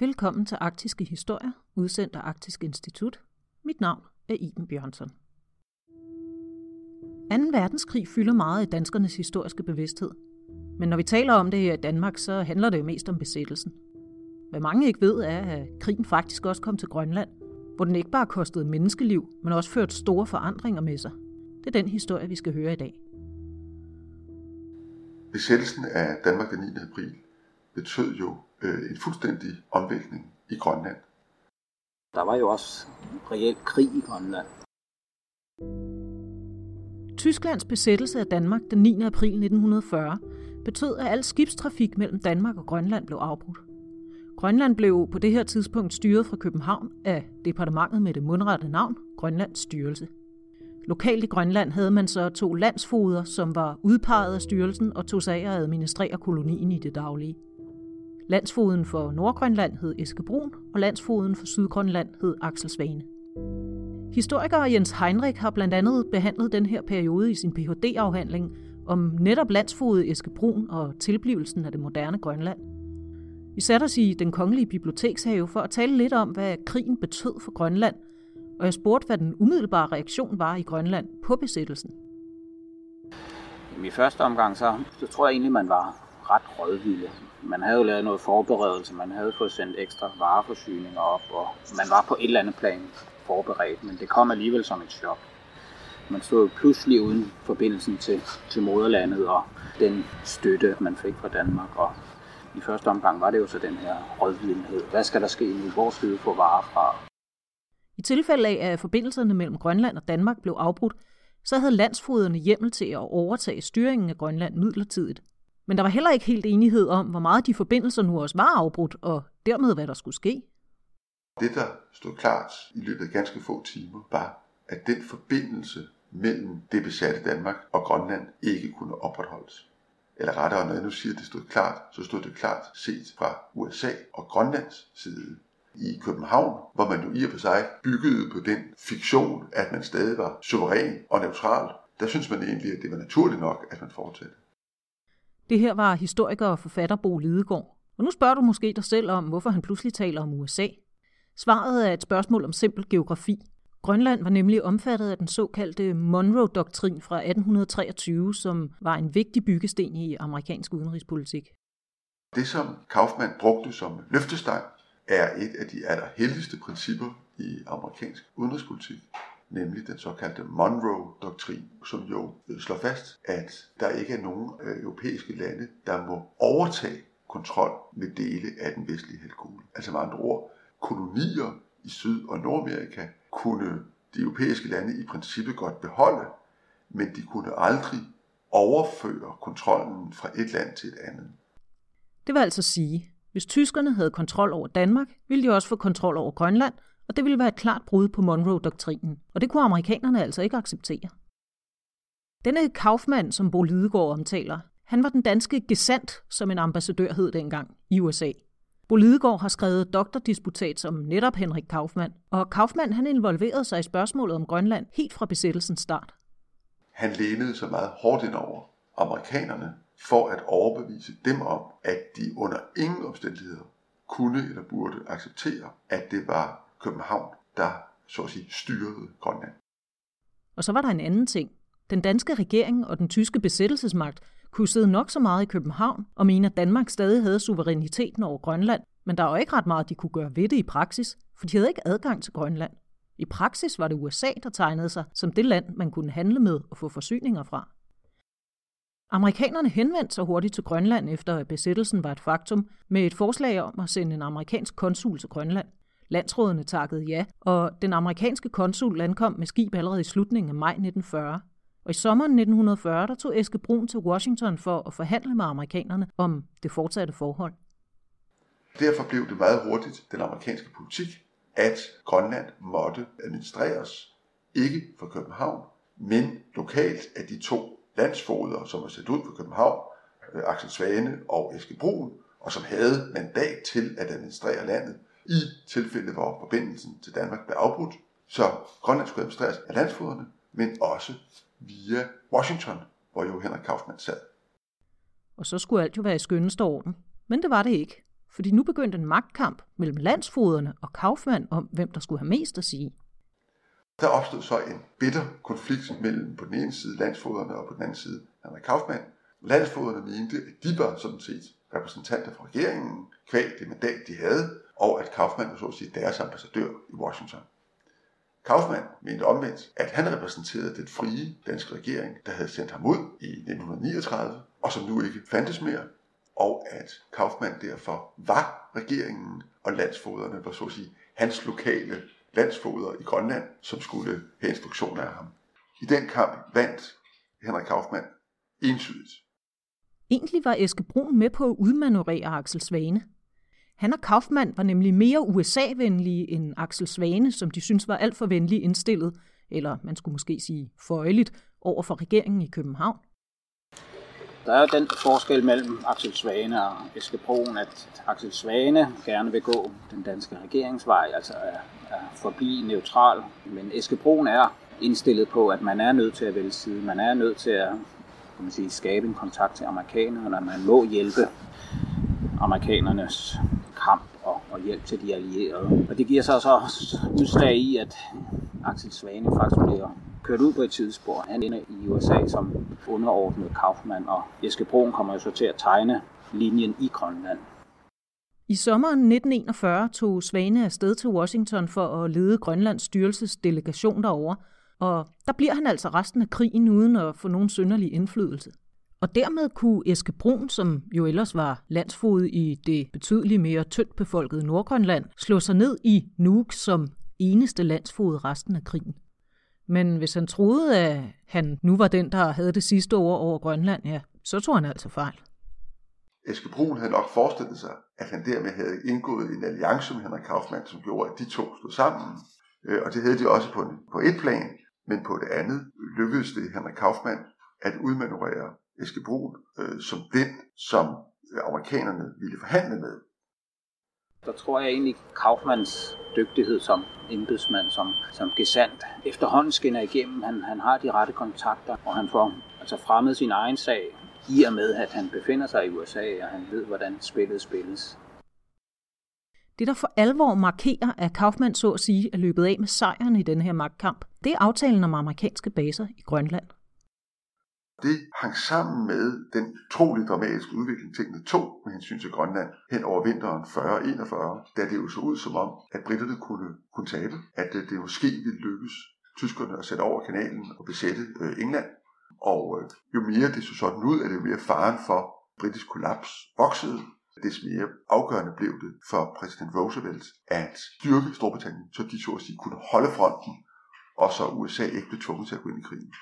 Velkommen til Arktiske Historier, udsendt af Arktisk Institut. Mit navn er Iben Bjørnsson. 2. verdenskrig fylder meget i danskernes historiske bevidsthed. Men når vi taler om det her i Danmark, så handler det jo mest om besættelsen. Hvad mange ikke ved er, at krigen faktisk også kom til Grønland, hvor den ikke bare kostede menneskeliv, men også førte store forandringer med sig. Det er den historie, vi skal høre i dag. Besættelsen af Danmark den 9. april betød jo øh, en fuldstændig omvæltning i Grønland. Der var jo også reelt krig i Grønland. Tysklands besættelse af Danmark den 9. april 1940 betød, at al skibstrafik mellem Danmark og Grønland blev afbrudt. Grønland blev på det her tidspunkt styret fra København af departementet med det mundrette navn Grønlands Styrelse. Lokalt i Grønland havde man så to landsfoder, som var udpeget af styrelsen og tog sig af at administrere kolonien i det daglige. Landsfoden for Nordgrønland hed Eske Brun, og landsfoden for Sydgrønland hed Axel Svane. Historiker Jens Heinrich har blandt andet behandlet den her periode i sin Ph.D.-afhandling om netop landsfodet Eske Brun og tilblivelsen af det moderne Grønland. Vi satte os i den kongelige bibliotekshave for at tale lidt om, hvad krigen betød for Grønland, og jeg spurgte, hvad den umiddelbare reaktion var i Grønland på besættelsen. I første omgang, så, så tror jeg egentlig, man var ret rådvilde. Man havde jo lavet noget forberedelse, man havde fået sendt ekstra vareforsyninger op, og man var på et eller andet plan forberedt, men det kom alligevel som et chok. Man stod pludselig uden forbindelsen til, til moderlandet og den støtte, man fik fra Danmark. Og i første omgang var det jo så den her rådvidenhed. Hvad skal der ske nu? Hvor skal vi få varer fra? I tilfælde af, at forbindelserne mellem Grønland og Danmark blev afbrudt, så havde landsfoderne hjemmel til at overtage styringen af Grønland midlertidigt. Men der var heller ikke helt enighed om, hvor meget de forbindelser nu også var afbrudt, og dermed hvad der skulle ske. Det, der stod klart i løbet af ganske få timer, var, at den forbindelse mellem det besatte Danmark og Grønland ikke kunne opretholdes. Eller rettere, når jeg nu siger, at det stod klart, så stod det klart set fra USA og Grønlands side. I København, hvor man jo i og for sig byggede på den fiktion, at man stadig var suveræn og neutral, der synes man egentlig, at det var naturligt nok, at man fortsatte. Det her var historiker og forfatter Bo Lidegaard. Og nu spørger du måske dig selv om, hvorfor han pludselig taler om USA. Svaret er et spørgsmål om simpel geografi. Grønland var nemlig omfattet af den såkaldte Monroe-doktrin fra 1823, som var en vigtig byggesten i amerikansk udenrigspolitik. Det, som Kaufmann brugte som løftestang, er et af de allerheldigste principper i amerikansk udenrigspolitik, nemlig den såkaldte Monroe-doktrin, som jo øh, slår fast, at der ikke er nogen øh, europæiske lande, der må overtage kontrol med dele af den vestlige halvkugle. Altså med andre ord, kolonier i Syd- og Nordamerika kunne de europæiske lande i princippet godt beholde, men de kunne aldrig overføre kontrollen fra et land til et andet. Det vil altså sige, hvis tyskerne havde kontrol over Danmark, ville de også få kontrol over Grønland, og det ville være et klart brud på Monroe-doktrinen, og det kunne amerikanerne altså ikke acceptere. Denne Kaufmann, som Bo Lidegaard omtaler, han var den danske gesandt, som en ambassadør hed dengang i USA. Bo Lidegaard har skrevet doktordisputat om netop Henrik Kaufmann, og Kaufmann han involverede sig i spørgsmålet om Grønland helt fra besættelsens start. Han lænede sig meget hårdt ind over amerikanerne for at overbevise dem om, at de under ingen omstændigheder kunne eller burde acceptere, at det var København, der så at sige styrede Grønland. Og så var der en anden ting. Den danske regering og den tyske besættelsesmagt kunne sidde nok så meget i København og mene, at Danmark stadig havde suveræniteten over Grønland, men der var ikke ret meget, de kunne gøre ved det i praksis, for de havde ikke adgang til Grønland. I praksis var det USA, der tegnede sig som det land, man kunne handle med og få forsyninger fra. Amerikanerne henvendte sig hurtigt til Grønland efter at besættelsen var et faktum, med et forslag om at sende en amerikansk konsul til Grønland. Landsrådene takkede ja, og den amerikanske konsul ankom med skib allerede i slutningen af maj 1940. Og i sommeren 1940 der tog Eske Brun til Washington for at forhandle med amerikanerne om det fortsatte forhold. Derfor blev det meget hurtigt den amerikanske politik, at Grønland måtte administreres ikke fra København, men lokalt af de to landsfoder, som var sat ud fra København, øh, Axel Svane og Eske Brun, og som havde mandat til at administrere landet i tilfælde, hvor forbindelsen til Danmark blev afbrudt. Så Grønland skulle administreres af landsfoderne, men også via Washington, hvor jo Henrik Kaufmann sad. Og så skulle alt jo være i skønneste orden. Men det var det ikke. fordi nu begyndte en magtkamp mellem landsfoderne og Kaufmann om, hvem der skulle have mest at sige. Der opstod så en bitter konflikt mellem på den ene side landsfoderne og på den anden side Henrik Kaufmann. Landsfoderne mente, at de var sådan set repræsentanter for regeringen, kvæg det mandat, de havde, og at Kaufmann var så at sige deres ambassadør i Washington. Kaufmann mente omvendt, at han repræsenterede den frie danske regering, der havde sendt ham ud i 1939, og som nu ikke fandtes mere, og at Kaufmann derfor var regeringen, og landsfoderne var så at sige hans lokale landsfoder i Grønland, som skulle have instruktioner af ham. I den kamp vandt Henrik Kaufmann entydigt. Egentlig var Eske Brun med på at udmanøvrere Axel Svane. Han og Kaufmann var nemlig mere USA-venlige end Axel Svane, som de synes var alt for venlig indstillet, eller man skulle måske sige føjeligt, over for regeringen i København. Der er jo den forskel mellem Axel Svane og Eske Broen, at Axel Svane gerne vil gå den danske regeringsvej, altså er, er forbi neutral, men Eske Broen er indstillet på, at man er nødt til at vælge side. Man er nødt til at kan man sige, skabe en kontakt til amerikanerne, og man må hjælpe amerikanernes kamp og, og hjælp til de allierede. Og det giver sig så udslag i, at Axel Svane faktisk bliver kørt ud på et tidsspor. Han ender i USA som underordnet Kaufmann, og Eske Broen kommer jo så til at tegne linjen i Grønland. I sommeren 1941 tog Svane afsted til Washington for at lede Grønlands styrelses delegation derover, og der bliver han altså resten af krigen uden at få nogen synderlig indflydelse. Og dermed kunne Eske Brun, som jo ellers var landsfod i det betydeligt mere tyndt befolkede Nordgrønland, slå sig ned i Nuuk som eneste landsfod resten af krigen. Men hvis han troede, at han nu var den, der havde det sidste ord over Grønland, ja, så tog han altså fejl. Eske Brun havde nok forestillet sig, at han dermed havde indgået en alliance med Henrik Kaufmann, som gjorde, at de to stod sammen. Øh, og det havde de også på, på et plan, men på det andet lykkedes det Henrik Kaufmann at udmanøvrere Eske Brun øh, som den, som amerikanerne ville forhandle med. Der tror jeg egentlig, Kaufmanns dygtighed som embedsmand, som, som gesandt, efterhånden skinner igennem. Han, han har de rette kontakter, og han får altså fremmet sin egen sag i og med, at han befinder sig i USA, og han ved, hvordan spillet spilles. Det, der for alvor markerer, at Kaufmann så at sige er løbet af med sejren i den her magtkamp, det er aftalen om amerikanske baser i Grønland. Det hang sammen med den utrolig dramatiske udvikling, tingene tog med hensyn til Grønland hen over vinteren 40-41, da det jo så ud som om, at britterne kunne, kunne tabe, at øh, det måske ville lykkes tyskerne at sætte over kanalen og besætte øh, England. Og øh, jo mere det så sådan ud, at det jo mere faren for britisk kollaps voksede, des mere afgørende blev det for præsident Roosevelt at styrke Storbritannien, så de så at sige kunne holde fronten, og så USA ikke blev tvunget til at gå ind i krigen.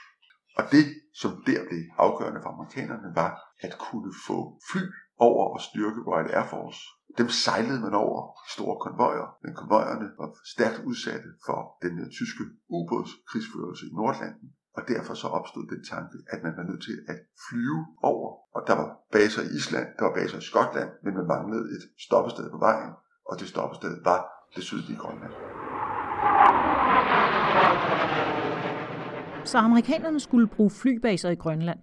Og det, som der blev afgørende for amerikanerne, var at kunne få fly over og styrke Royal Air Force. Dem sejlede man over i store konvojer, men konvojerne var stærkt udsatte for den tyske ubådskrigsførelse i Nordlanden. Og derfor så opstod den tanke, at man var nødt til at flyve over. Og der var baser i Island, der var baser i Skotland, men man manglede et stoppested på vejen, og det stoppested var det sydlige Grønland. Så amerikanerne skulle bruge flybaser i Grønland.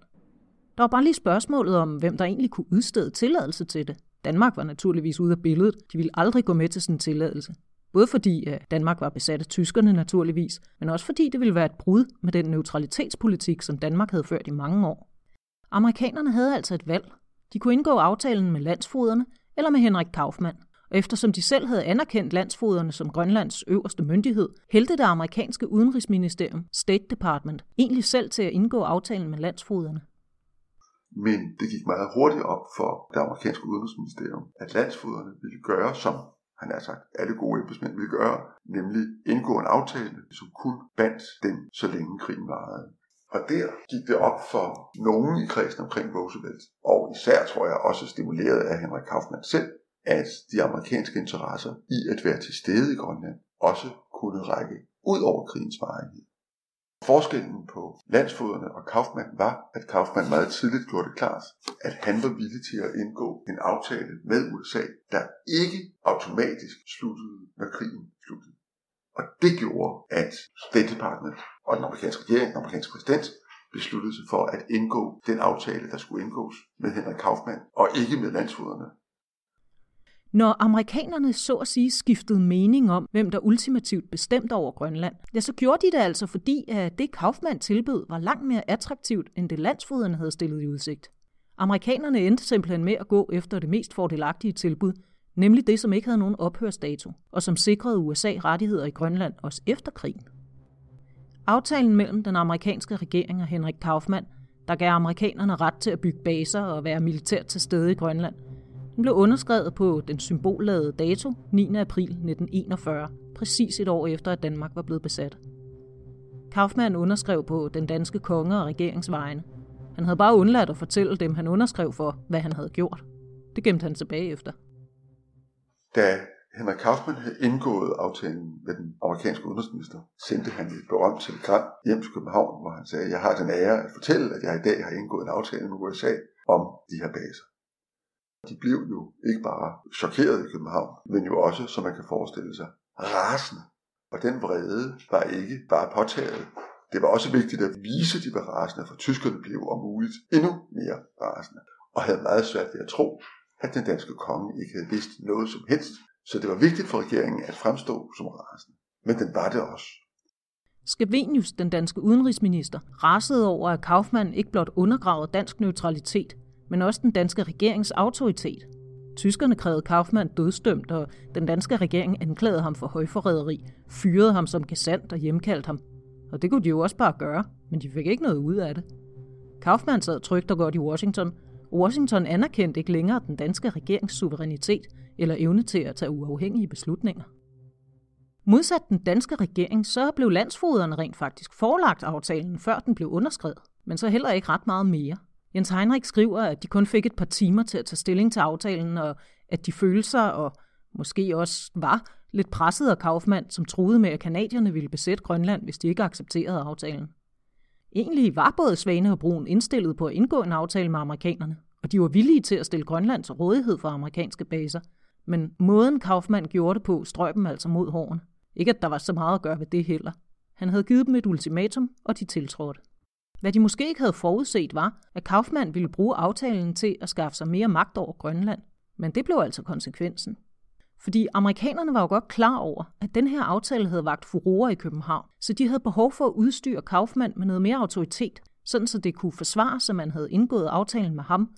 Der var bare lige spørgsmålet om, hvem der egentlig kunne udstede tilladelse til det. Danmark var naturligvis ude af billedet. De ville aldrig gå med til sådan en tilladelse. Både fordi at Danmark var besat af tyskerne naturligvis, men også fordi det ville være et brud med den neutralitetspolitik, som Danmark havde ført i mange år. Amerikanerne havde altså et valg. De kunne indgå aftalen med landsfoderne eller med Henrik Kaufmann – og eftersom de selv havde anerkendt landsfoderne som Grønlands øverste myndighed, hældte det amerikanske udenrigsministerium, State Department, egentlig selv til at indgå aftalen med landsfoderne. Men det gik meget hurtigt op for det amerikanske udenrigsministerium, at landsfoderne ville gøre, som han har sagt, alle gode embedsmænd ville gøre, nemlig indgå en aftale, som kun bandt dem, så længe krigen varede. Og der gik det op for nogen i kredsen omkring Roosevelt, og især tror jeg også stimuleret af Henrik Kaufmann selv, at de amerikanske interesser i at være til stede i Grønland også kunne række ud over krigens varighed. Forskellen på landsfoderne og Kaufmann var, at Kaufmann meget tidligt gjorde det klart, at han var villig til at indgå en aftale med USA, der ikke automatisk sluttede, når krigen sluttede. Og det gjorde, at State Department og den amerikanske regering, den amerikanske præsident, besluttede sig for at indgå den aftale, der skulle indgås med Henrik Kaufmann, og ikke med landsfoderne, når amerikanerne så at sige skiftede mening om, hvem der ultimativt bestemte over Grønland, ja, så gjorde de det altså fordi, at det Kaufmann tilbød var langt mere attraktivt, end det landsfoderne havde stillet i udsigt. Amerikanerne endte simpelthen med at gå efter det mest fordelagtige tilbud, nemlig det, som ikke havde nogen ophørsdato, og som sikrede USA rettigheder i Grønland også efter krigen. Aftalen mellem den amerikanske regering og Henrik Kaufmann, der gav amerikanerne ret til at bygge baser og være militært til stede i Grønland, den blev underskrevet på den symbolladede dato 9. april 1941, præcis et år efter, at Danmark var blevet besat. Kaufmann underskrev på den danske konge og regeringsvejene. Han havde bare undladt at fortælle dem, han underskrev for, hvad han havde gjort. Det gemte han tilbage efter. Da Henrik Kaufmann havde indgået aftalen med den amerikanske udenrigsminister, sendte han et berømt telegram hjem til København, hvor han sagde, jeg har den ære at fortælle, at jeg i dag har indgået en aftale med USA om de her baser. De blev jo ikke bare chokeret i København, men jo også, som man kan forestille sig, rasende. Og den vrede var ikke bare påtaget. Det var også vigtigt at vise, at de var rasende, for tyskerne blev om muligt endnu mere rasende, og havde meget svært ved at tro, at den danske konge ikke havde vidst noget som helst så det var vigtigt for regeringen at fremstå som rasende. Men den var det også. Skavenius, den danske udenrigsminister, rasede over, at Kaufmann ikke blot undergravede dansk neutralitet, men også den danske regerings autoritet. Tyskerne krævede Kaufmann dødsdømt, og den danske regering anklagede ham for højforræderi, fyrede ham som gesandt og hjemkaldte ham. Og det kunne de jo også bare gøre, men de fik ikke noget ud af det. Kaufmann sad trygt og godt i Washington, Washington anerkendte ikke længere den danske regerings suverænitet eller evne til at tage uafhængige beslutninger. Modsat den danske regering, så blev landsfoderne rent faktisk forelagt aftalen, før den blev underskrevet, men så heller ikke ret meget mere. Jens Heinrich skriver, at de kun fik et par timer til at tage stilling til aftalen, og at de følte sig, og måske også var, lidt presset af Kaufmann, som troede med, at kanadierne ville besætte Grønland, hvis de ikke accepterede aftalen. Egentlig var både Svane og Brun indstillet på at indgå en aftale med amerikanerne, og de var villige til at stille Grønland til rådighed for amerikanske baser. Men måden Kaufmann gjorde det på, strøg dem altså mod hårene. Ikke at der var så meget at gøre ved det heller. Han havde givet dem et ultimatum, og de tiltrådte. Hvad de måske ikke havde forudset var, at Kaufmann ville bruge aftalen til at skaffe sig mere magt over Grønland. Men det blev altså konsekvensen. Fordi amerikanerne var jo godt klar over, at den her aftale havde vagt furore i København, så de havde behov for at udstyre Kaufmann med noget mere autoritet, sådan så det kunne forsvare, at man havde indgået aftalen med ham.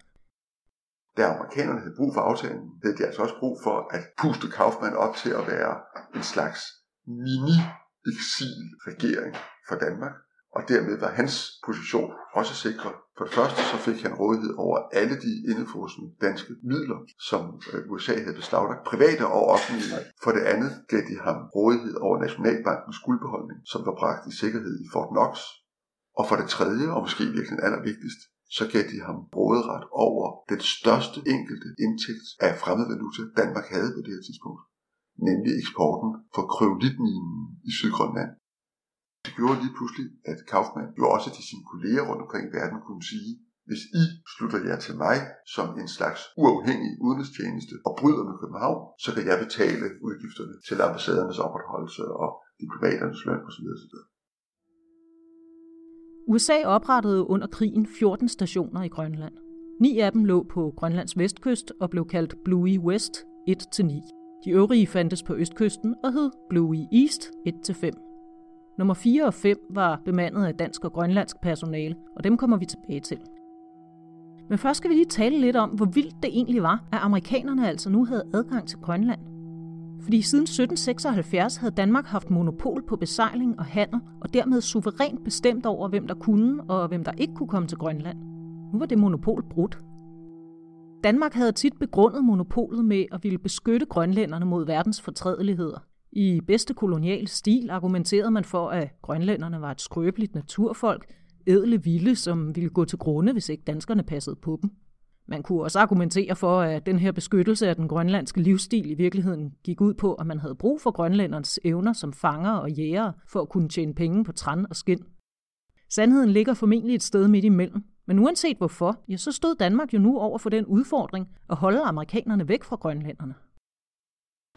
Da amerikanerne havde brug for aftalen, havde de altså også brug for at puste Kaufmann op til at være en slags mini-eksil-regering for Danmark, og dermed var hans position også sikret. For det første så fik han rådighed over alle de indefrosne danske midler, som øh, USA havde beslaglagt, private og offentlige. For det andet gav de ham rådighed over Nationalbankens guldbeholdning, som var bragt i sikkerhed i Fort Knox. Og for det tredje, og måske virkelig allervigtigst, så gav de ham råderet over den største enkelte indtægt af fremmed valuta, Danmark havde på det her tidspunkt, nemlig eksporten for kryolitminen i Sydgrønland. Det gjorde lige pludselig, at Kaufmann jo også til sine kolleger rundt omkring i verden kunne sige, hvis I slutter jer til mig som en slags uafhængig udenrigstjeneste og bryder med København, så kan jeg betale udgifterne til ambassadernes opretholdelse og diplomaternes løn osv. USA oprettede under krigen 14 stationer i Grønland. Ni af dem lå på Grønlands vestkyst og blev kaldt Bluey West 1-9. De øvrige fandtes på østkysten og hed Bluey East 1-5. Nummer 4 og 5 var bemandet af dansk og grønlandsk personale, og dem kommer vi tilbage til. Men først skal vi lige tale lidt om, hvor vildt det egentlig var, at amerikanerne altså nu havde adgang til Grønland. Fordi siden 1776 havde Danmark haft monopol på besejling og handel, og dermed suverænt bestemt over, hvem der kunne og hvem der ikke kunne komme til Grønland. Nu var det monopol brudt. Danmark havde tit begrundet monopolet med at ville beskytte grønlænderne mod verdens fortrædeligheder. I bedste kolonial stil argumenterede man for, at grønlænderne var et skrøbeligt naturfolk, edle vilde, som ville gå til grunde, hvis ikke danskerne passede på dem. Man kunne også argumentere for, at den her beskyttelse af den grønlandske livsstil i virkeligheden gik ud på, at man havde brug for grønlændernes evner som fanger og jægere for at kunne tjene penge på træn og skind. Sandheden ligger formentlig et sted midt imellem, men uanset hvorfor, ja, så stod Danmark jo nu over for den udfordring at holde amerikanerne væk fra grønlænderne.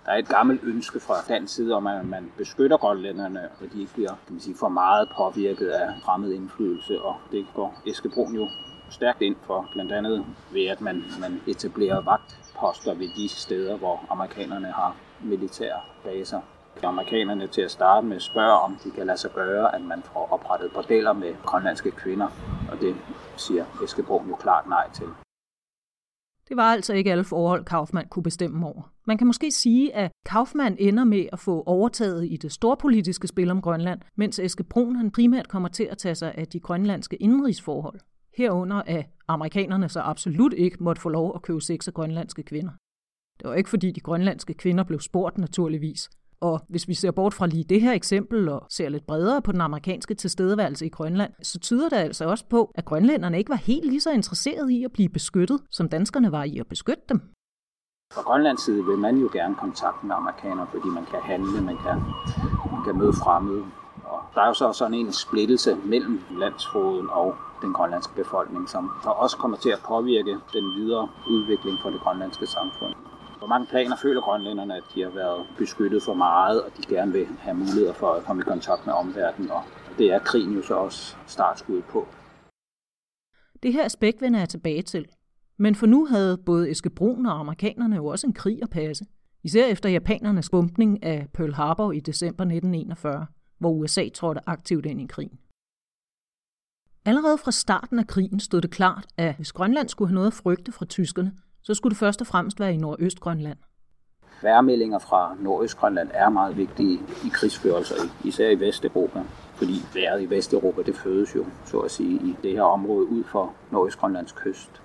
Der er et gammelt ønske fra den side om, at man beskytter grønlænderne, og de ikke bliver kan man sige, for meget påvirket af fremmed indflydelse, og det går Eskebrun jo stærkt ind for, blandt andet ved at man, man etablerer vagtposter ved de steder, hvor amerikanerne har militære baser. Amerikanerne til at starte med spørger, om de kan lade sig gøre, at man får oprettet bordeller med grønlandske kvinder, og det siger Eskebrun jo klart nej til. Det var altså ikke alle forhold, Kaufmann kunne bestemme over. Man kan måske sige, at Kaufmann ender med at få overtaget i det storpolitiske spil om Grønland, mens Eske Brun han primært kommer til at tage sig af de grønlandske indrigsforhold. Herunder at amerikanerne så absolut ikke måtte få lov at købe sex af grønlandske kvinder. Det var ikke fordi de grønlandske kvinder blev spurgt naturligvis, og hvis vi ser bort fra lige det her eksempel og ser lidt bredere på den amerikanske tilstedeværelse i Grønland, så tyder det altså også på, at grønlænderne ikke var helt lige så interesserede i at blive beskyttet, som danskerne var i at beskytte dem. Fra Grønlands side vil man jo gerne kontakte med amerikanere, fordi man kan handle, man kan, man kan møde fremmede. Og der er jo så sådan en splittelse mellem landsfoden og den grønlandske befolkning, som der også kommer til at påvirke den videre udvikling for det grønlandske samfund. På mange planer føler grønlænderne, at de har været beskyttet for meget, og de gerne vil have muligheder for at komme i kontakt med omverdenen, og det er krigen jo så også startskuddet på. Det her aspekt vender jeg tilbage til. Men for nu havde både Eske Brun og amerikanerne jo også en krig at passe. Især efter japanernes bumpning af Pearl Harbor i december 1941, hvor USA trådte aktivt ind i krigen. Allerede fra starten af krigen stod det klart, at hvis Grønland skulle have noget at frygte fra tyskerne, så skulle det først og fremmest være i Nordøstgrønland. Værmeldinger fra Nordøstgrønland er meget vigtige i krigsførelser, især i Vesteuropa, fordi vejret i Vesteuropa det fødes jo, så at sige, i det her område ud for Nordøstgrønlands kyst.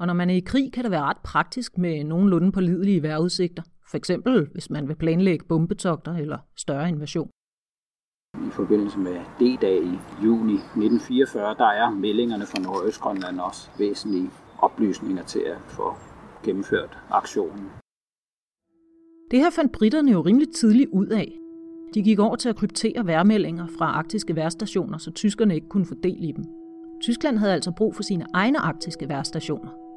Og når man er i krig, kan det være ret praktisk med nogenlunde pålidelige vejrudsigter. For eksempel, hvis man vil planlægge bombetogter eller større invasion. I forbindelse med D-dag i juni 1944, der er meldingerne fra Nordøstgrønland også væsentlige oplysninger til at få gennemført aktionen. Det her fandt britterne jo rimelig tidligt ud af. De gik over til at kryptere værmeldinger fra arktiske værstationer, så tyskerne ikke kunne få del i dem. Tyskland havde altså brug for sine egne arktiske værstationer.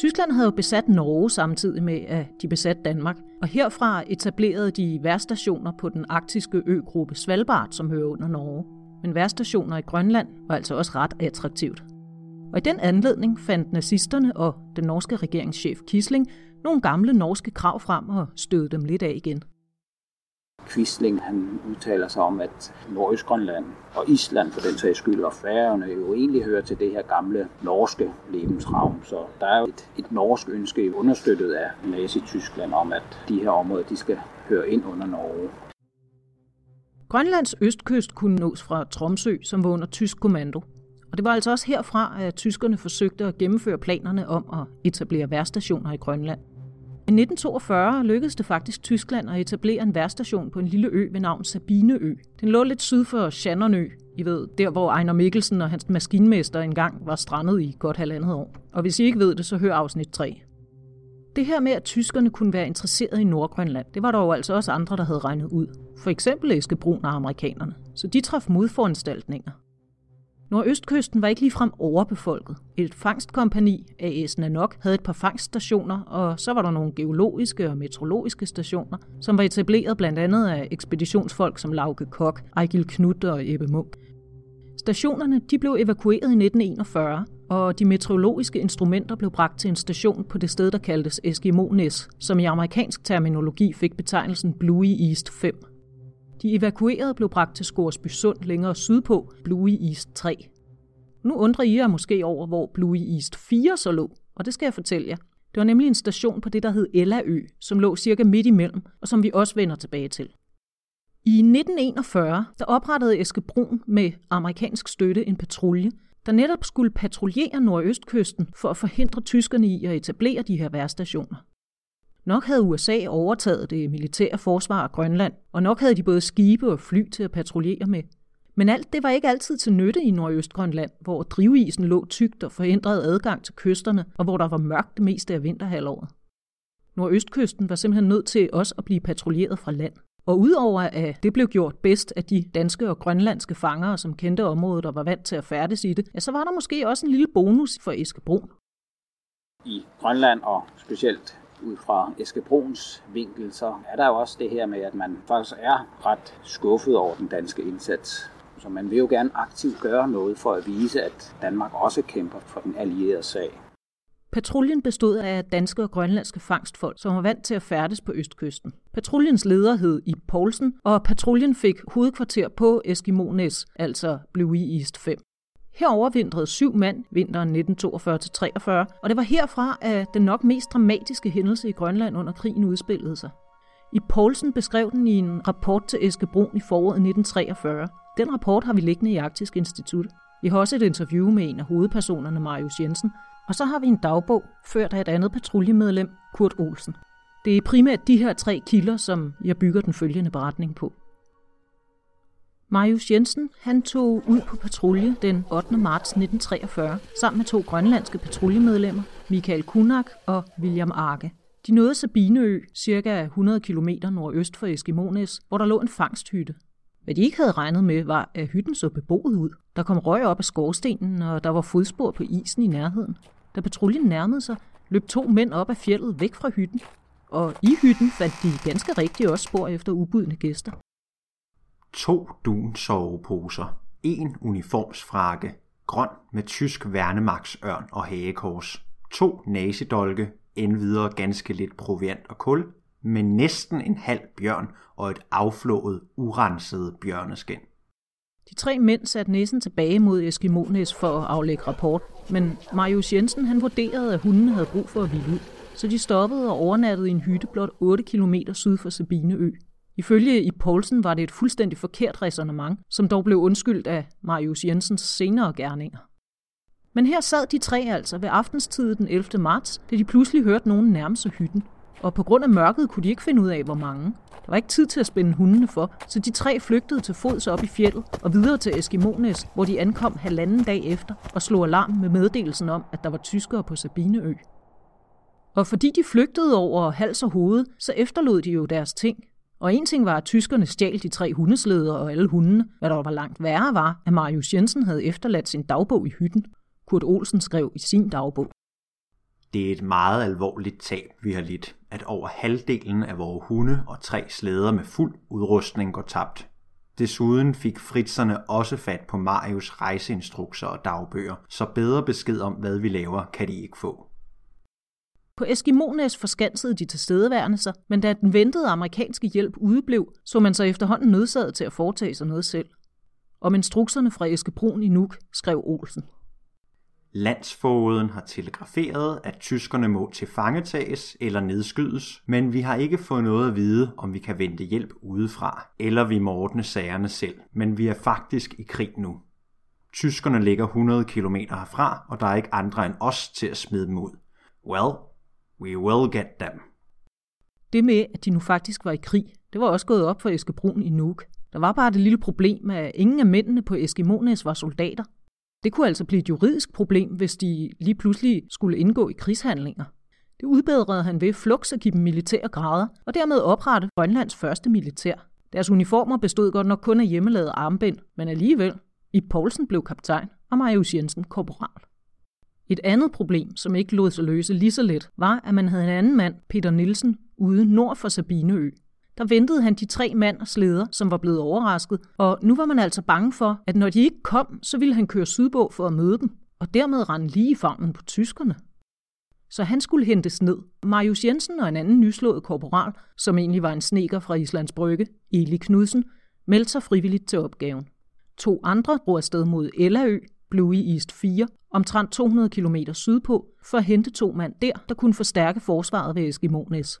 Tyskland havde jo besat Norge samtidig med, at de besatte Danmark, og herfra etablerede de værstationer på den arktiske øgruppe Svalbard, som hører under Norge. Men værstationer i Grønland var altså også ret attraktivt. Og i den anledning fandt nazisterne og den norske regeringschef Kisling nogle gamle norske krav frem og stødte dem lidt af igen. Quisling han udtaler sig om, at Nordøstgrønland og Island for den sags skyld og Færøerne jo egentlig hører til det her gamle norske lebensraum. Så der er jo et, et norsk ønske understøttet af Nazi-Tyskland om, at de her områder de skal høre ind under Norge. Grønlands østkyst kunne nås fra Tromsø, som var under tysk kommando. Og det var altså også herfra, at tyskerne forsøgte at gennemføre planerne om at etablere værstationer i Grønland. I 1942 lykkedes det faktisk Tyskland at etablere en værstation på en lille ø ved navn Sabineø. Den lå lidt syd for Shannonø, I ved, der hvor Ejner Mikkelsen og hans maskinmester engang var strandet i godt halvandet år. Og hvis I ikke ved det, så hør afsnit 3. Det her med, at tyskerne kunne være interesseret i Nordgrønland, det var der jo altså også andre, der havde regnet ud. For eksempel Eske Brun og amerikanerne. Så de traf modforanstaltninger. Nordøstkysten var ikke ligefrem overbefolket. Et fangstkompani, AS Nanok, havde et par fangststationer, og så var der nogle geologiske og meteorologiske stationer, som var etableret blandt andet af ekspeditionsfolk som Lauke Kok, Ejgil Knut og Ebbe Munk. Stationerne de blev evakueret i 1941, og de meteorologiske instrumenter blev bragt til en station på det sted, der kaldtes Eskimo-Næs, som i amerikansk terminologi fik betegnelsen Bluey East 5. De evakuerede blev bragt til Skorsby Sund længere sydpå, Bluey East 3. Nu undrer I jer måske over, hvor Bluey East 4 så lå, og det skal jeg fortælle jer. Det var nemlig en station på det, der hed Ellaø, som lå cirka midt imellem, og som vi også vender tilbage til. I 1941 der oprettede Eske Brun med amerikansk støtte en patrulje, der netop skulle patruljere nordøstkysten for at forhindre tyskerne i at etablere de her værstationer. Nok havde USA overtaget det militære forsvar af Grønland, og nok havde de både skibe og fly til at patruljere med. Men alt det var ikke altid til nytte i Nordøstgrønland, hvor drivisen lå tykt og forhindrede adgang til kysterne, og hvor der var mørkt det meste af vinterhalvåret. Nordøstkysten var simpelthen nødt til også at blive patruljeret fra land. Og udover at det blev gjort bedst af de danske og grønlandske fangere, som kendte området og var vant til at færdes i det, ja, så var der måske også en lille bonus for Eskebro. I Grønland og specielt ud fra Eske Bruns vinkel, så er der jo også det her med, at man faktisk er ret skuffet over den danske indsats Så man vil jo gerne aktivt gøre noget for at vise, at Danmark også kæmper for den allierede sag. Patruljen bestod af danske og grønlandske fangstfolk, som var vant til at færdes på østkysten. Patruljens leder hed Ib Poulsen, og patruljen fik hovedkvarter på Eskimo-Næs, altså Blue East 5. Her overvintrede syv mand vinteren 1942-43, og det var herfra, at den nok mest dramatiske hændelse i Grønland under krigen udspillede sig. I Poulsen beskrev den i en rapport til Eske Brun i foråret 1943. Den rapport har vi liggende i Arktisk Institut. Vi har også et interview med en af hovedpersonerne, Marius Jensen, og så har vi en dagbog, ført af et andet patruljemedlem, Kurt Olsen. Det er primært de her tre kilder, som jeg bygger den følgende beretning på. Marius Jensen han tog ud på patrulje den 8. marts 1943 sammen med to grønlandske patruljemedlemmer, Michael Kunak og William Arke. De nåede Sabineø, cirka 100 km nordøst for Eskimones, hvor der lå en fangsthytte. Hvad de ikke havde regnet med, var, at hytten så beboet ud. Der kom røg op af skorstenen, og der var fodspor på isen i nærheden. Da patruljen nærmede sig, løb to mænd op af fjellet væk fra hytten, og i hytten fandt de ganske rigtigt også spor efter ubudne gæster. To dunsoveposer, en uniformsfrakke, grøn med tysk værnemagsørn og hagekors, to nasedolke, endvidere ganske lidt proviant og kul, med næsten en halv bjørn og et afflået, urenset bjørneskin. De tre mænd satte næsen tilbage mod Eskimones for at aflægge rapport, men Marius Jensen han vurderede, at hunden havde brug for at hvile ud, så de stoppede og overnattede i en hytte blot 8 km syd for Sabineø. Ifølge i Poulsen var det et fuldstændig forkert resonemang, som dog blev undskyldt af Marius Jensens senere gerninger. Men her sad de tre altså ved aftenstid den 11. marts, da de pludselig hørte nogen nærme sig hytten. Og på grund af mørket kunne de ikke finde ud af, hvor mange. Der var ikke tid til at spænde hundene for, så de tre flygtede til fods op i fjellet og videre til Eskimones, hvor de ankom halvanden dag efter og slog alarm med meddelelsen om, at der var tyskere på Sabineø. Og fordi de flygtede over hals og hoved, så efterlod de jo deres ting. Og en ting var, at tyskerne stjal de tre hundesleder og alle hundene. Hvad der var langt værre var, at Marius Jensen havde efterladt sin dagbog i hytten. Kurt Olsen skrev i sin dagbog. Det er et meget alvorligt tab, vi har lidt, at over halvdelen af vores hunde og tre slæder med fuld udrustning går tabt. Desuden fik fritzerne også fat på Marius rejseinstrukser og dagbøger, så bedre besked om, hvad vi laver, kan de ikke få. På Eskimones forskansede de tilstedeværende sig, men da den ventede amerikanske hjælp udeblev, så man sig efterhånden nødsaget til at foretage sig noget selv. Om instrukserne fra Eskebrun i Nuuk skrev Olsen. Landsfogeden har telegraferet, at tyskerne må tilfangetages eller nedskydes, men vi har ikke fået noget at vide, om vi kan vente hjælp udefra, eller vi må ordne sagerne selv. Men vi er faktisk i krig nu. Tyskerne ligger 100 km herfra, og der er ikke andre end os til at smide dem ud. Well, we will get them. Det med, at de nu faktisk var i krig, det var også gået op for Eskebrun i Nuuk. Der var bare det lille problem, at ingen af mændene på Eskimones var soldater, det kunne altså blive et juridisk problem, hvis de lige pludselig skulle indgå i krigshandlinger. Det udbedrede han ved flux at give dem militære grader, og dermed oprette Grønlands første militær. Deres uniformer bestod godt nok kun af hjemmelavede armbind, men alligevel. I Poulsen blev kaptajn, og Marius Jensen korporal. Et andet problem, som ikke lod sig løse lige så let, var, at man havde en anden mand, Peter Nielsen, ude nord for Sabineø, der ventede han de tre mand og sleder, som var blevet overrasket, og nu var man altså bange for, at når de ikke kom, så ville han køre sydpå for at møde dem, og dermed rende lige i favnen på tyskerne. Så han skulle hentes ned. Marius Jensen og en anden nyslået korporal, som egentlig var en sneker fra Islands Brygge, Eli Knudsen, meldte sig frivilligt til opgaven. To andre drog afsted mod Ellaø, Blue East 4, omtrent 200 km sydpå, for at hente to mand der, der kunne forstærke forsvaret ved Eskimones.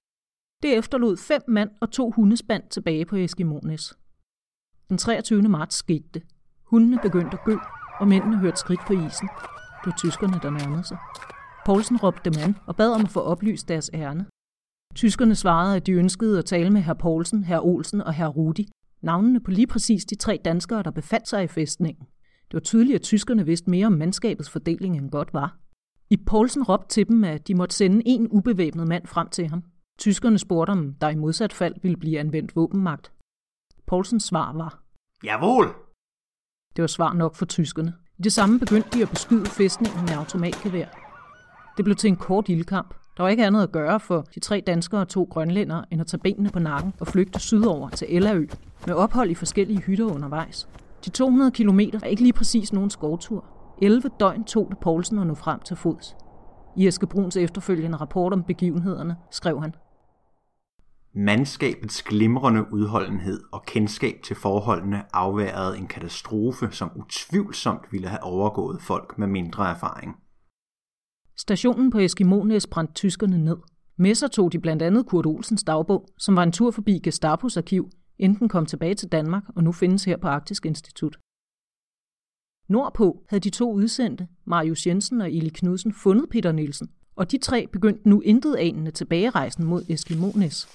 Det efterlod fem mand og to hundespand tilbage på Eskimones. Den 23. marts skete det. Hundene begyndte at gø, og mændene hørte skridt på isen. Det var tyskerne, der nærmede sig. Poulsen råbte dem an og bad om at få oplyst deres ærne. Tyskerne svarede, at de ønskede at tale med herr Poulsen, herr Olsen og herr Rudi, navnene på lige præcis de tre danskere, der befandt sig i fæstningen. Det var tydeligt, at tyskerne vidste mere om mandskabets fordeling end godt var. I Poulsen råbte til dem, at de måtte sende en ubevæbnet mand frem til ham. Tyskerne spurgte om der i modsat fald ville blive anvendt våbenmagt. Poulsens svar var, Jawohl! Det var svar nok for tyskerne. I det samme begyndte de at beskyde fæstningen med automatgevær. Det blev til en kort ildkamp. Der var ikke andet at gøre for de tre danskere og to grønlændere, end at tage benene på nakken og flygte sydover til Ellaø, med ophold i forskellige hytter undervejs. De 200 km er ikke lige præcis nogen skovtur. 11 døgn tog det Poulsen at nå frem til fods. I Eske Bruns efterfølgende rapport om begivenhederne skrev han, Mandskabets glimrende udholdenhed og kendskab til forholdene afværede en katastrofe, som utvivlsomt ville have overgået folk med mindre erfaring. Stationen på Eskimones brændte tyskerne ned. Med sig tog de blandt andet Kurt Olsens dagbog, som var en tur forbi Gestapos arkiv, enten kom tilbage til Danmark og nu findes her på Arktisk Institut. Nordpå havde de to udsendte, Marius Jensen og Eli Knudsen, fundet Peter Nielsen, og de tre begyndte nu intet anende tilbagerejsen mod Eskimonis.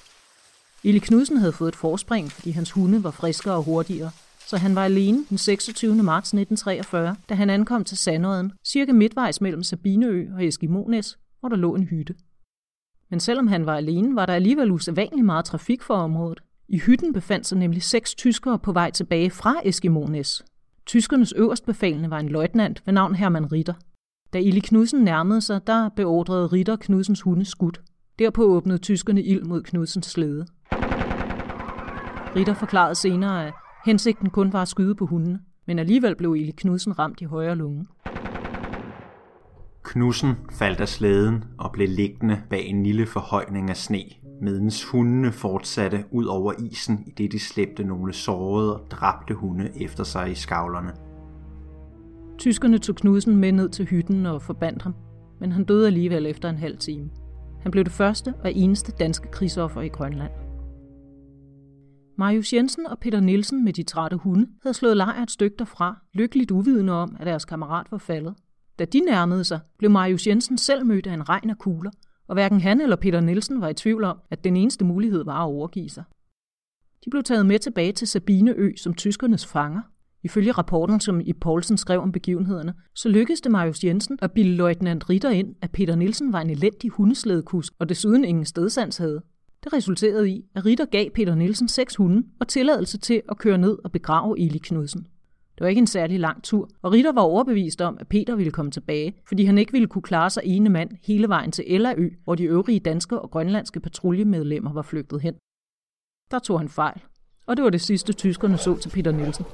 Eli Knudsen havde fået et forspring, fordi hans hunde var friskere og hurtigere, så han var alene den 26. marts 1943, da han ankom til Sandøden, cirka midtvejs mellem Sabineø og Eskimones, hvor der lå en hytte. Men selvom han var alene, var der alligevel usædvanligt meget trafik for området. I hytten befandt sig nemlig seks tyskere på vej tilbage fra Eskimones. Tyskernes øverstbefalende var en løjtnant ved navn Hermann Ritter. Da Ili Knudsen nærmede sig, der beordrede Ritter Knudsens hunde skudt. Derpå åbnede tyskerne ild mod Knudsens slæde. Ritter forklarede senere, at hensigten kun var at skyde på hundene, men alligevel blev Eli Knudsen ramt i højre lunge. Knudsen faldt af slæden og blev liggende bag en lille forhøjning af sne, medens hundene fortsatte ud over isen, i det de slæbte nogle sårede og dræbte hunde efter sig i skavlerne. Tyskerne tog Knudsen med ned til hytten og forbandt ham, men han døde alligevel efter en halv time. Han blev det første og eneste danske krigsoffer i Grønland. Marius Jensen og Peter Nielsen med de trætte hunde havde slået lejr et stykke derfra, lykkeligt uvidende om, at deres kammerat var faldet. Da de nærmede sig, blev Marius Jensen selv mødt af en regn af kugler, og hverken han eller Peter Nielsen var i tvivl om, at den eneste mulighed var at overgive sig. De blev taget med tilbage til Sabineø som tyskernes fanger. Ifølge rapporten, som i Poulsen skrev om begivenhederne, så lykkedes det Marius Jensen at bilde løjtnant Ritter ind, at Peter Nielsen var en elendig hundeslædekusk og desuden ingen stedsands havde. Det resulterede i, at Ritter gav Peter Nielsen seks hunde og tilladelse til at køre ned og begrave Eli Knudsen. Det var ikke en særlig lang tur, og Ritter var overbevist om, at Peter ville komme tilbage, fordi han ikke ville kunne klare sig ene mand hele vejen til Ellaø, hvor de øvrige danske og grønlandske patruljemedlemmer var flygtet hen. Der tog han fejl, og det var det sidste tyskerne så til Peter Nielsen.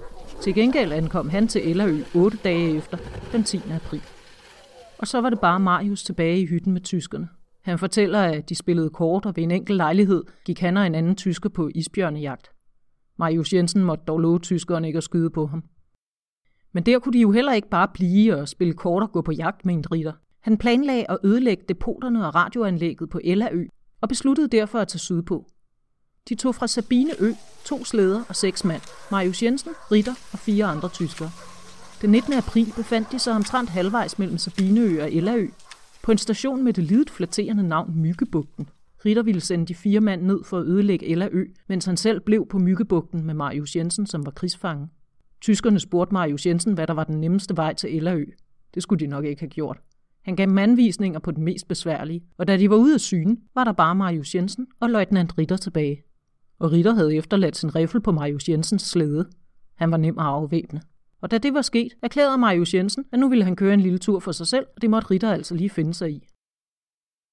Til gengæld ankom han til Ellaø otte dage efter, den 10. april. Og så var det bare Marius tilbage i hytten med tyskerne. Han fortæller, at de spillede kort, og ved en enkelt lejlighed gik han og en anden tysker på isbjørnejagt. Marius Jensen måtte dog love tyskerne ikke at skyde på ham. Men der kunne de jo heller ikke bare blive og spille kort og gå på jagt med en ritter. Han planlagde at ødelægge depoterne og radioanlægget på Ellaø, og besluttede derfor at tage sydpå. De tog fra Sabineø to slæder og seks mand, Marius Jensen, Ritter og fire andre tyskere. Den 19. april befandt de sig omtrent halvvejs mellem Sabineø og Ellaø, på en station med det lidet flatterende navn Myggebugten. Ritter ville sende de fire mand ned for at ødelægge Ellaø, mens han selv blev på Myggebugten med Marius Jensen, som var krigsfange. Tyskerne spurgte Marius Jensen, hvad der var den nemmeste vej til Ellerø. Det skulle de nok ikke have gjort. Han gav mandvisninger på den mest besværlige, og da de var ude af syne, var der bare Marius Jensen og løjtnant Ritter tilbage. Og Ritter havde efterladt sin riffel på Marius Jensens slæde. Han var nem at afvæbne. Og da det var sket, erklærede Marius Jensen, at nu ville han køre en lille tur for sig selv, og det måtte Ritter altså lige finde sig i.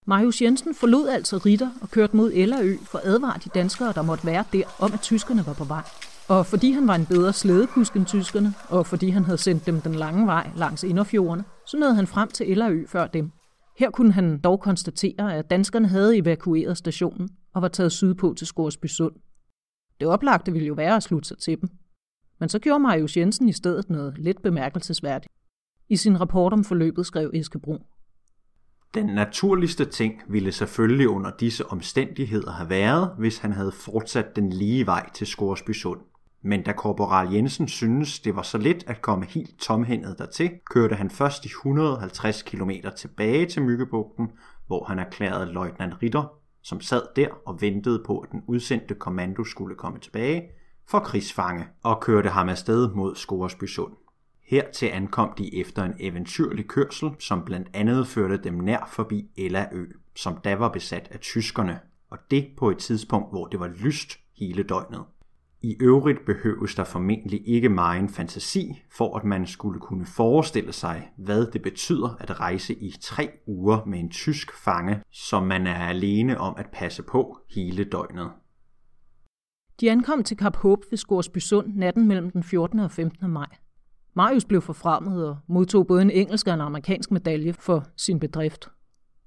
Marius Jensen forlod altså Ritter og kørte mod Ellerø for at advare de danskere, der måtte være der, om at tyskerne var på vej. Og fordi han var en bedre slædekusk end tyskerne, og fordi han havde sendt dem den lange vej langs inderfjordene, så nåede han frem til Ellerø før dem. Her kunne han dog konstatere, at danskerne havde evakueret stationen og var taget sydpå til Skorsby Sund. Det oplagte ville jo være at slutte sig til dem. Men så gjorde Marius Jensen i stedet noget lidt bemærkelsesværdigt. I sin rapport om forløbet skrev Eske Brun. Den naturligste ting ville selvfølgelig under disse omstændigheder have været, hvis han havde fortsat den lige vej til Skorsby Sund. Men da korporal Jensen synes, det var så let at komme helt tomhændet dertil, kørte han først de 150 km tilbage til Myggebugten, hvor han erklærede løjtnant Ritter, som sad der og ventede på, at den udsendte kommando skulle komme tilbage, for krigsfange og kørte ham afsted mod Skoresby Sund. Hertil ankom de efter en eventyrlig kørsel, som blandt andet førte dem nær forbi Ellaø, som da var besat af tyskerne, og det på et tidspunkt, hvor det var lyst hele døgnet. I øvrigt behøves der formentlig ikke meget fantasi, for at man skulle kunne forestille sig, hvad det betyder at rejse i tre uger med en tysk fange, som man er alene om at passe på hele døgnet. De ankom til Kap Håb ved Skorsby Sund natten mellem den 14. og 15. maj. Marius blev forfremmet og modtog både en engelsk og en amerikansk medalje for sin bedrift.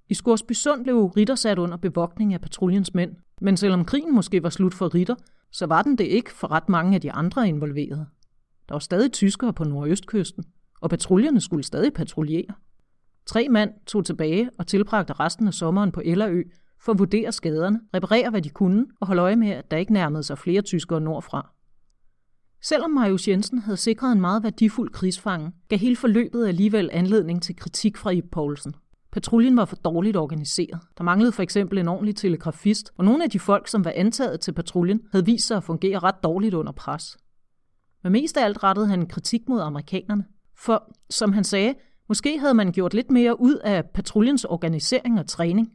I Skorsby Sund blev Ritter sat under bevogtning af patruljens mænd, men selvom krigen måske var slut for Ritter, så var den det ikke for ret mange af de andre involverede. Der var stadig tyskere på nordøstkysten, og patruljerne skulle stadig patruljere. Tre mand tog tilbage og tilbragte resten af sommeren på Ellerø for at vurdere skaderne, reparere hvad de kunne og holde øje med, at der ikke nærmede sig flere tyskere nordfra. Selvom Marius Jensen havde sikret en meget værdifuld krigsfange, gav hele forløbet alligevel anledning til kritik fra Ip Poulsen. Patruljen var for dårligt organiseret. Der manglede for eksempel en ordentlig telegrafist, og nogle af de folk, som var antaget til patruljen, havde vist sig at fungere ret dårligt under pres. Men mest af alt rettede han en kritik mod amerikanerne. For, som han sagde, måske havde man gjort lidt mere ud af patruljens organisering og træning,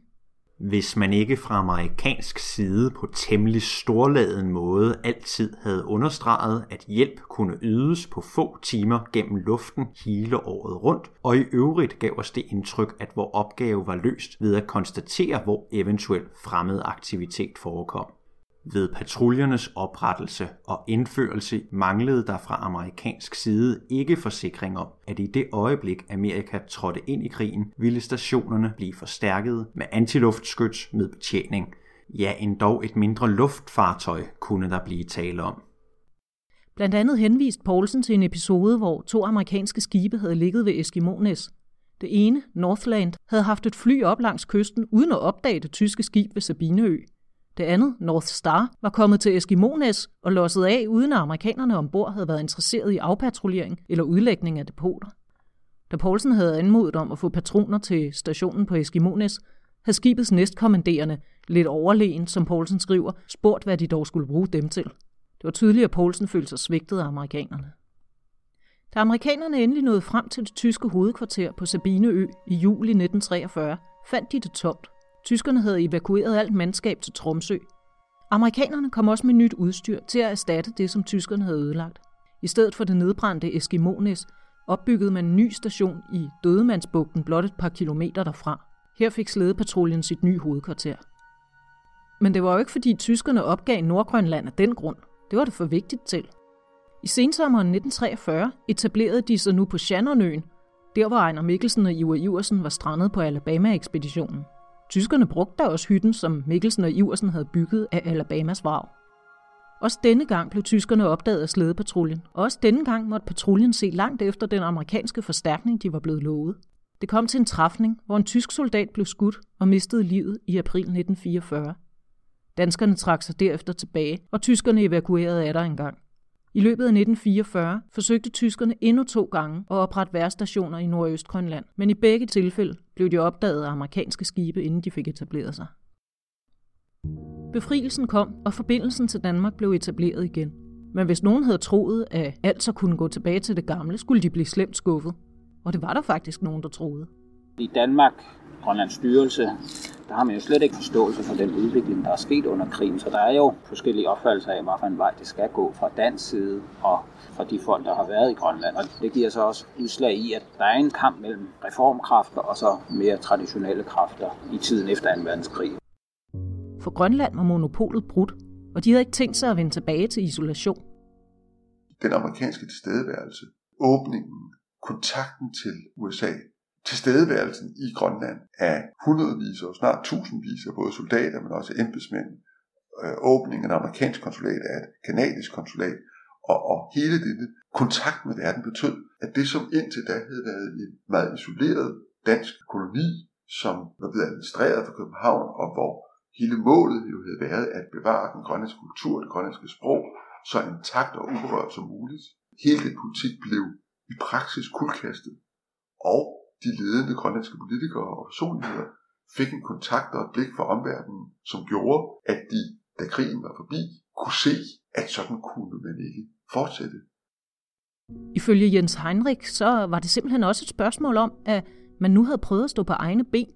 hvis man ikke fra amerikansk side på temmelig storladen måde altid havde understreget, at hjælp kunne ydes på få timer gennem luften hele året rundt, og i øvrigt gav os det indtryk, at vores opgave var løst ved at konstatere, hvor eventuel fremmed aktivitet forekom. Ved patruljernes oprettelse og indførelse manglede der fra amerikansk side ikke forsikring om, at i det øjeblik Amerika trådte ind i krigen, ville stationerne blive forstærket med antiluftskyts med betjening. Ja, endda et mindre luftfartøj kunne der blive tale om. Blandt andet henviste Poulsen til en episode, hvor to amerikanske skibe havde ligget ved Eskimones. Det ene, Northland, havde haft et fly op langs kysten uden at opdage det tyske skib ved Sabineø. Det andet, North Star, var kommet til Eskimones og losset af, uden at amerikanerne ombord havde været interesseret i afpatruljering eller udlægning af depoter. Da Poulsen havde anmodet om at få patroner til stationen på Eskimones, havde skibets næstkommanderende, lidt overlegen, som Poulsen skriver, spurgt, hvad de dog skulle bruge dem til. Det var tydeligt, at Poulsen følte sig svigtet af amerikanerne. Da amerikanerne endelig nåede frem til det tyske hovedkvarter på Sabineø i juli 1943, fandt de det tomt. Tyskerne havde evakueret alt mandskab til Tromsø. Amerikanerne kom også med nyt udstyr til at erstatte det, som tyskerne havde ødelagt. I stedet for det nedbrændte Eskimones opbyggede man en ny station i Dødemandsbugten blot et par kilometer derfra. Her fik slædepatruljen sit nye hovedkvarter. Men det var jo ikke fordi tyskerne opgav Nordgrønland af den grund. Det var det for vigtigt til. I sensommeren 1943 etablerede de sig nu på Shannonøen, der hvor Ejner Mikkelsen og Iver Iversen var strandet på Alabama-ekspeditionen. Tyskerne brugte da også hytten, som Mikkelsen og Iversen havde bygget af Alabamas vrag. Også denne gang blev tyskerne opdaget af slædepatruljen, og også denne gang måtte patruljen se langt efter den amerikanske forstærkning, de var blevet lovet. Det kom til en træfning, hvor en tysk soldat blev skudt og mistede livet i april 1944. Danskerne trak sig derefter tilbage, og tyskerne evakuerede af der engang. I løbet af 1944 forsøgte tyskerne endnu to gange at oprette værstationer i Nordøstgrønland, men i begge tilfælde blev de opdaget af amerikanske skibe, inden de fik etableret sig. Befrielsen kom, og forbindelsen til Danmark blev etableret igen. Men hvis nogen havde troet, at alt så kunne gå tilbage til det gamle, skulle de blive slemt skuffet. Og det var der faktisk nogen, der troede. I Danmark, Grønlands styrelse, der har man jo slet ikke forståelse for den udvikling, der er sket under krigen. Så der er jo forskellige opfattelser af, hvilken vej det skal gå fra dansk side og fra de folk, der har været i Grønland. Og det giver så også udslag i, at der er en kamp mellem reformkræfter og så mere traditionelle kræfter i tiden efter 2. verdenskrig. For Grønland var monopolet brudt, og de havde ikke tænkt sig at vende tilbage til isolation. Den amerikanske tilstedeværelse, åbningen, kontakten til USA, tilstedeværelsen i Grønland af hundredvis og snart tusindvis af både soldater, men også embedsmænd, øh, åbningen af et amerikansk konsulat af et kanadisk konsulat, og, og hele denne kontakt med verden betød, at det som indtil da havde været en meget isoleret dansk koloni, som var blevet administreret fra København, og hvor hele målet jo havde været at bevare den grønlandske kultur, det grønlandske sprog, så intakt og uberørt som muligt. Hele den politik blev i praksis kuldkastet, og de ledende grønlandske politikere og personligheder fik en kontakt og et blik for omverdenen, som gjorde, at de, da krigen var forbi, kunne se, at sådan kunne man ikke fortsætte. Ifølge Jens Heinrich, så var det simpelthen også et spørgsmål om, at man nu havde prøvet at stå på egne ben.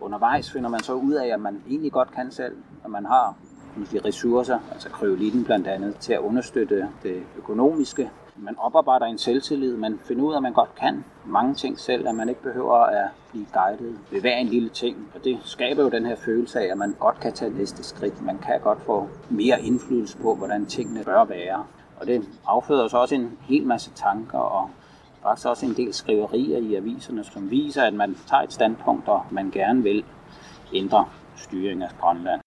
Undervejs finder man så ud af, at man egentlig godt kan selv, at man har sige, ressourcer, altså kryolitten blandt andet, til at understøtte det økonomiske. Man oparbejder en selvtillid, man finder ud af, at man godt kan mange ting selv, at man ikke behøver at blive guidet ved hver en lille ting. Og det skaber jo den her følelse af, at man godt kan tage næste skridt. Man kan godt få mere indflydelse på, hvordan tingene bør være. Og det afføder så også en hel masse tanker og faktisk også en del skriverier i aviserne, som viser, at man tager et standpunkt, og man gerne vil ændre styringen af Grønland.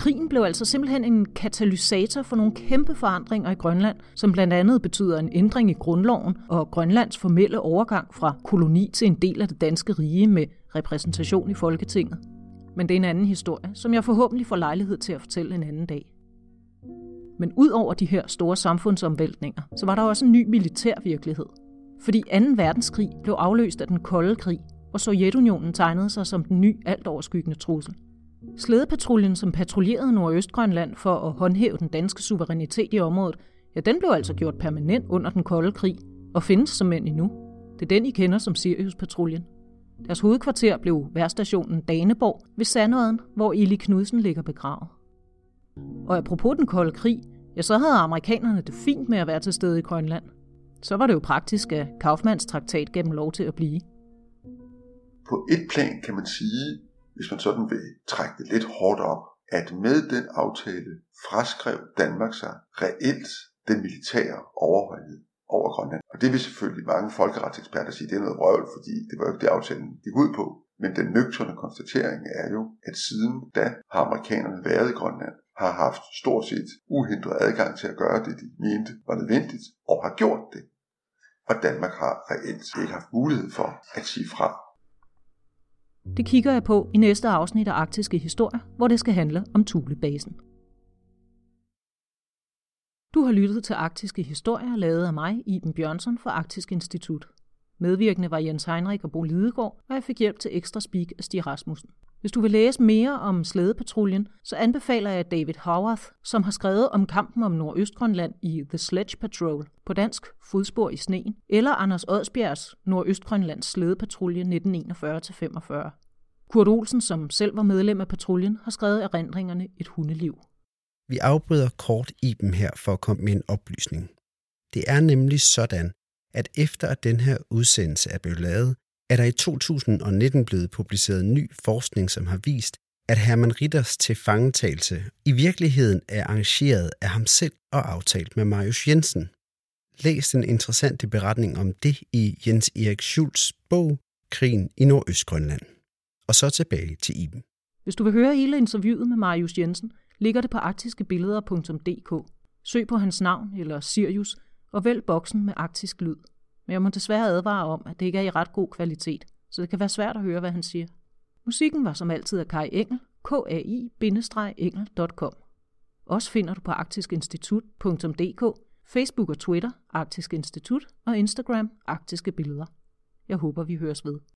Krigen blev altså simpelthen en katalysator for nogle kæmpe forandringer i Grønland, som blandt andet betyder en ændring i grundloven og Grønlands formelle overgang fra koloni til en del af det danske rige med repræsentation i Folketinget. Men det er en anden historie, som jeg forhåbentlig får lejlighed til at fortælle en anden dag. Men ud over de her store samfundsomvæltninger, så var der også en ny militær virkelighed. Fordi 2. verdenskrig blev afløst af den kolde krig, og Sovjetunionen tegnede sig som den ny alt overskyggende trussel. Slædepatruljen, som patruljerede Nordøstgrønland for at håndhæve den danske suverænitet i området, ja, den blev altså gjort permanent under den kolde krig, og findes som end endnu. Det er den, I kender som Sirius-patruljen. Deres hovedkvarter blev værstationen Daneborg ved Sandodden, hvor Eli Knudsen ligger begravet. Og apropos den kolde krig, ja, så havde amerikanerne det fint med at være til stede i Grønland. Så var det jo praktisk, at Kaufmanns traktat gav dem lov til at blive. På et plan kan man sige, hvis man sådan vil trække det lidt hårdt op, at med den aftale fraskrev Danmark sig reelt den militære overhøjhed over Grønland. Og det vil selvfølgelig mange folkeretseksperter sige, det er noget røvl, fordi det var jo ikke det, aftalen gik ud på. Men den nøgterne konstatering er jo, at siden da har amerikanerne været i Grønland, har haft stort set uhindret adgang til at gøre det, de mente var nødvendigt, og har gjort det. Og Danmark har reelt ikke haft mulighed for at sige fra det kigger jeg på i næste afsnit af Arktiske Historier, hvor det skal handle om Thulebasen. Du har lyttet til Arktiske Historier, lavet af mig, Iben Bjørnsson fra Arktisk Institut. Medvirkende var Jens Heinrich og Bo Lidegaard, og jeg fik hjælp til ekstra speak af Stig Rasmussen. Hvis du vil læse mere om slædepatruljen, så anbefaler jeg David Howarth, som har skrevet om kampen om Nordøstgrønland i The Sledge Patrol, på dansk Fodspor i sneen, eller Anders Odsbjergs Nordøstgrønlands slædepatrulje 1941-45. Kurt Olsen, som selv var medlem af patruljen, har skrevet erindringerne Et hundeliv. Vi afbryder kort i dem her for at komme med en oplysning. Det er nemlig sådan, at efter at den her udsendelse er blevet lavet, er der i 2019 blevet publiceret ny forskning, som har vist, at Herman Ritters tilfangetagelse i virkeligheden er arrangeret af ham selv og aftalt med Marius Jensen. Læs den interessante beretning om det i Jens Erik Schultz bog Krigen i Nordøstgrønland. Og så tilbage til Iben. Hvis du vil høre hele interviewet med Marius Jensen, ligger det på arktiskebilleder.dk. Søg på hans navn eller Sirius og vælg boksen med arktisk lyd. Men jeg må desværre advare om, at det ikke er i ret god kvalitet, så det kan være svært at høre, hvad han siger. Musikken var som altid af Kai Engel, kai-engel.com. Også finder du på arktiskinstitut.dk, Facebook og Twitter, Arktisk Institut og Instagram, Arktiske Billeder. Jeg håber, vi høres ved.